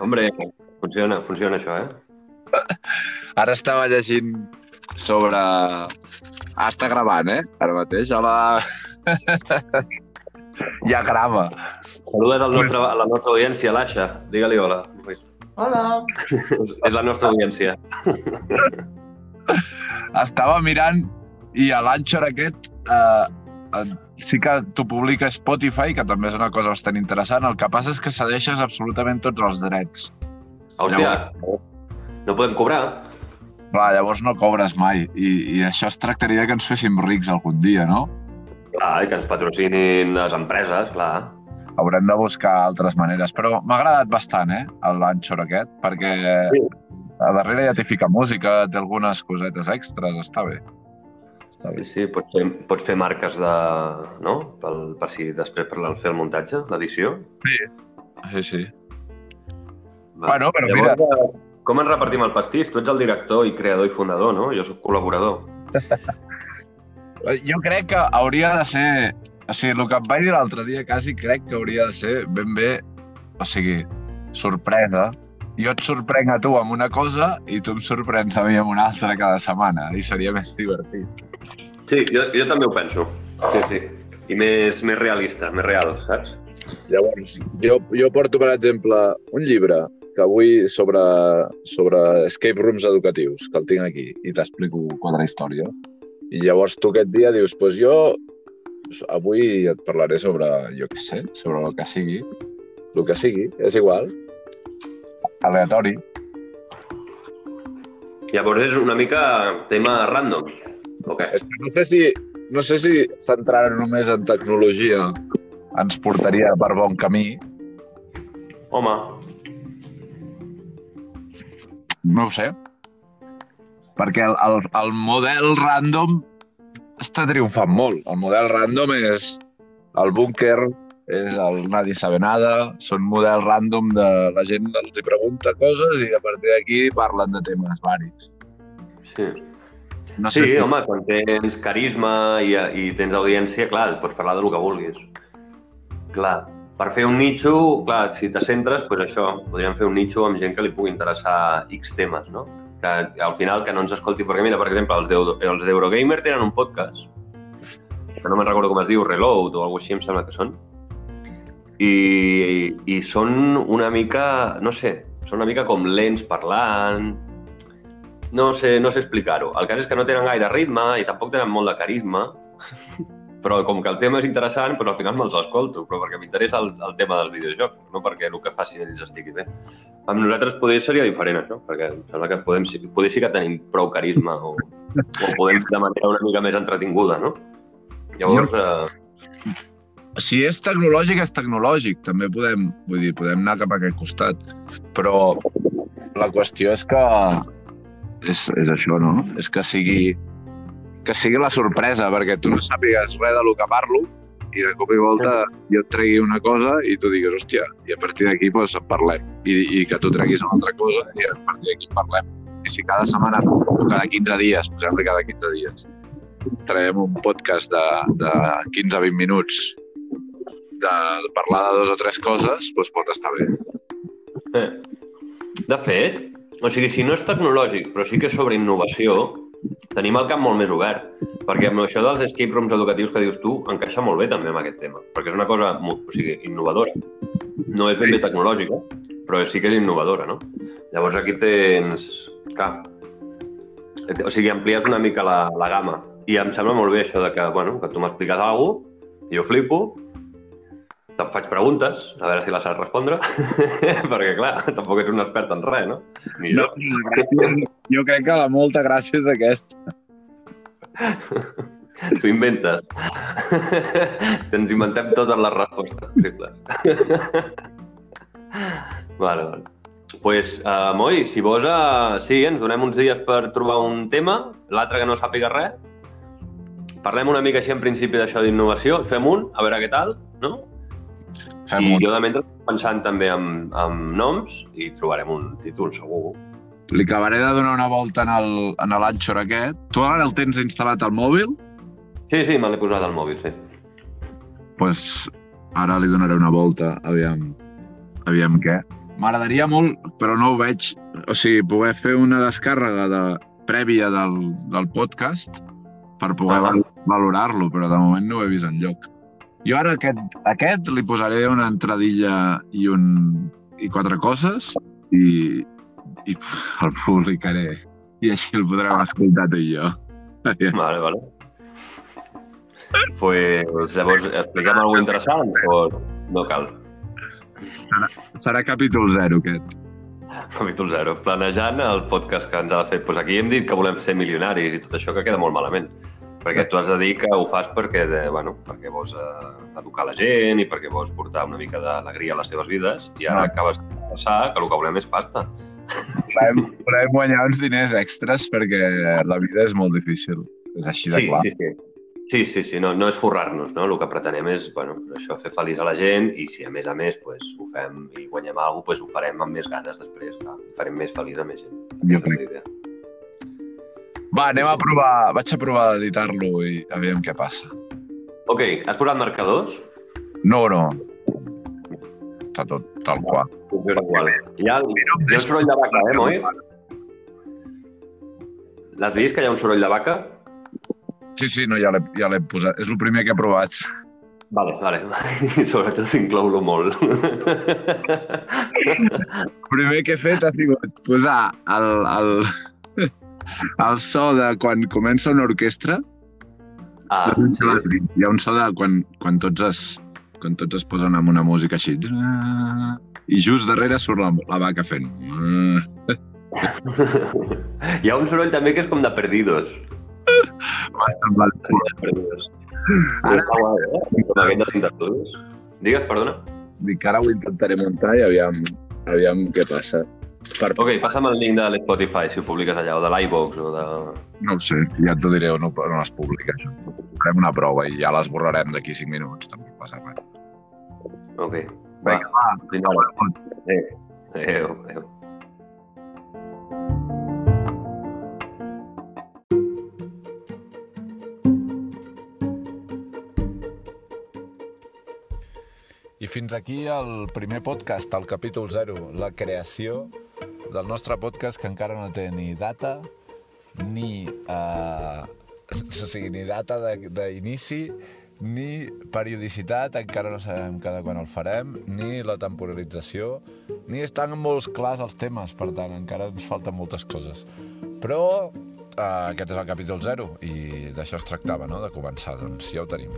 Hombre, funciona, funciona això, eh? Ara estava llegint sobre... Ah, està gravant, eh? Ara mateix. Hola. ja grava. Saludes al nostre, a la nostra audiència, l'Aixa. Digue-li hola. Hola. És la nostra audiència. Estava mirant i a l'Anchor aquest eh, sí que t'ho publica Spotify, que també és una cosa bastant interessant. El que passa és que cedeixes absolutament tots els drets. Hòstia, no podem cobrar? Clar, llavors no cobres mai. I, I això es tractaria que ens féssim rics algun dia, no? Clar, i que ens patrocinin les empreses, clar. Haurem de buscar altres maneres. Però m'ha agradat bastant, eh, l'Anchor aquest, perquè Sí. a darrere ja t'hi fica música, té algunes cosetes extras, està bé. Sí, sí, pots fer, pots fer marques de... no? Pel, per si després per fer el muntatge, l'edició. Sí, sí. Va. Bueno, però Llavors, mira... Com ens repartim el pastís? Tu ets el director i creador i fundador, no? Jo sóc col·laborador. Jo crec que hauria de ser... O sigui, el que em vaig dir l'altre dia quasi crec que hauria de ser ben bé... O sigui, sorpresa. Jo et sorprenc a tu amb una cosa i tu em sorprens a mi amb una altra cada setmana. I seria més divertit. Sí, jo, jo també ho penso. Sí, sí. I més, més realista, més real, saps? Llavors, jo, jo porto, per exemple, un llibre que avui sobre, sobre escape rooms educatius, que el tinc aquí, i t'explico quatre històries. I llavors tu aquest dia dius, pues jo avui et parlaré sobre, jo què sé, sobre el que sigui. El que sigui, és igual. Aleatori. Llavors és una mica tema random. Ok. És que no sé si, no sé si centrar només en tecnologia ens portaria per bon camí. Home, No ho sé. Perquè el, el, el model random està triomfant molt. El model random és el búnquer, és el nadie sabe nada, són model random de la gent els hi pregunta coses i a partir d'aquí parlen de temes varis. sí. No Sí, sé si... home, quan tens carisma i, i tens audiència, clar, pots parlar del que vulguis. Clar, per fer un nicho, clar, si te centres, doncs això, podríem fer un nicho amb gent que li pugui interessar X temes, no? Que al final que no ens escolti, perquè mira, per exemple, els d'Euro- els d'Eurogamer tenen un podcast, que no me'n recordo com es diu, Reload o alguna així, em sembla que són, i, i són una mica, no sé, són una mica com lents parlant, no sé, no sé explicar-ho. El cas és que no tenen gaire ritme i tampoc tenen molt de carisma, però com que el tema és interessant, però al final me'ls escolto, però perquè m'interessa el, el tema del videojoc, no perquè el que facin ells estigui bé. Amb nosaltres poder seria diferent, això, perquè em sembla que podem, poder sí que tenim prou carisma o, o podem fer de manera una mica més entretinguda, no? Llavors, eh, si és tecnològic, és tecnològic. També podem, vull dir, podem anar cap a aquest costat. Però la qüestió és que és, és això, no? És que sigui que sigui la sorpresa, perquè tu no sàpigues res del que parlo i de cop i volta jo et tregui una cosa i tu digues, hòstia, i a partir d'aquí doncs, en parlem. I, I que tu treguis una altra cosa i a partir d'aquí parlem. I si cada setmana cada 15 dies, posem-li cada 15 dies, traiem un podcast de, de 15 a 20 minuts de parlar de dos o tres coses, doncs pot estar bé. Eh. De fet, o sigui, si no és tecnològic, però sí que és sobre innovació, tenim el camp molt més obert. Perquè amb això dels escape rooms educatius que dius tu, encaixa molt bé també amb aquest tema. Perquè és una cosa mo- o sigui, innovadora. No és ben bé tecnològica, però sí que és innovadora, no? Llavors aquí tens... Clar, o sigui, amplies una mica la, la gamma. I em sembla molt bé això de que, bueno, que tu m'expliques alguna cosa, jo flipo, te'n faig preguntes, a veure si les saps respondre, perquè, clar, tampoc ets un expert en res, no? Ni jo. gràcia, jo crec que la molta gràcia és aquesta. Tu inventes. Ens inventem totes les respostes possibles. vale, vale. pues, uh, Moi, si vols, uh, sí, ens donem uns dies per trobar un tema, l'altre que no sàpiga res, parlem una mica així en principi d'això d'innovació, fem un, a veure què tal, no? Fem I un. jo de mentre pensant també amb, amb noms i trobarem un títol, segur. Li acabaré de donar una volta en el, en l'Anchor aquest. Tu ara el tens instal·lat al mòbil? Sí, sí, me l'he posat al mòbil, sí. Doncs pues ara li donaré una volta, aviam, aviam què. M'agradaria molt, però no ho veig, o sigui, poder fer una descàrrega de, prèvia del, del podcast per poder Ah. val valorar-lo, però de moment no ho he vist enlloc. Jo ara aquest, aquest li posaré una entradilla i, un, i quatre coses i, i el publicaré. I així el podrem escoltar tu i jo. Vale, vale. Pues, llavors, expliquem alguna interessant o no cal? Serà, serà capítol zero, aquest. Capítol 0. Planejant el podcast que ens ha de fer. Pues aquí hem dit que volem ser milionaris i tot això que queda molt malament. Perquè tu has de dir que ho fas perquè, de, bueno, perquè vols eh, educar la gent i perquè vols portar una mica d'alegria a les teves vides i ara Ah. acabes de passar que el que volem és pasta. Volem, volem guanyar uns diners extras perquè la vida és molt difícil. És així de Sí, clar. sí, sí. Sí, sí, sí, no, no és forrar-nos, no? El que pretenem és, bueno, això, fer feliç a la gent i si a més a més pues, ho fem i guanyem alguna cosa, pues, ho farem amb més ganes després, clar. I farem més feliç a més gent. Jo crec. Va, anem a provar, vaig a provar d'editar-lo i aviam què passa. Ok, has posat marcadors? No, no. Està tot tal qual. Funciona igual. Hi ha, hi ha un soroll de vaca, eh, Moi? L'has vist, que hi ha un soroll de vaca? Sí, sí, no, ja l'he ja posat. És el primer que he provat. Vale, vale. I sobretot inclou-lo molt. El primer que he fet ha sigut posar el, el, el so de quan comença una orquestra. ah, l'has sí. Hi ha un so de quan, quan, tots es, quan tots es posen amb una música així. I just darrere surt la, la vaca fent. Hi ha un soroll també que és com de perdidos. Bastant mal. Ara- eh? Digues, perdona. Dic que ara ho intentaré muntar i aviam, aviam què passa. Per... Ok, passa'm el link de l'Spotify, si ho publiques allà, o de l'iVox, o de... No ho sé, ja t'ho diré on, on es publica això. Farem una prova i ja l'esborrarem d'aquí 5 minuts, tampoc passa res. Ok. Va, Vinga, va, fins ara. Adéu. Adéu. Adéu. I fins aquí el primer podcast, el capítol 0, la creació del nostre podcast que encara no té ni data, ni, eh, o sigui, ni data d'inici, ni periodicitat, encara no sabem cada quan el farem, ni la temporalització, ni estan molts clars els temes, per tant, encara ens falten moltes coses. Però eh, aquest és el capítol 0 i d'això es tractava, no?, de començar, doncs ja ho tenim.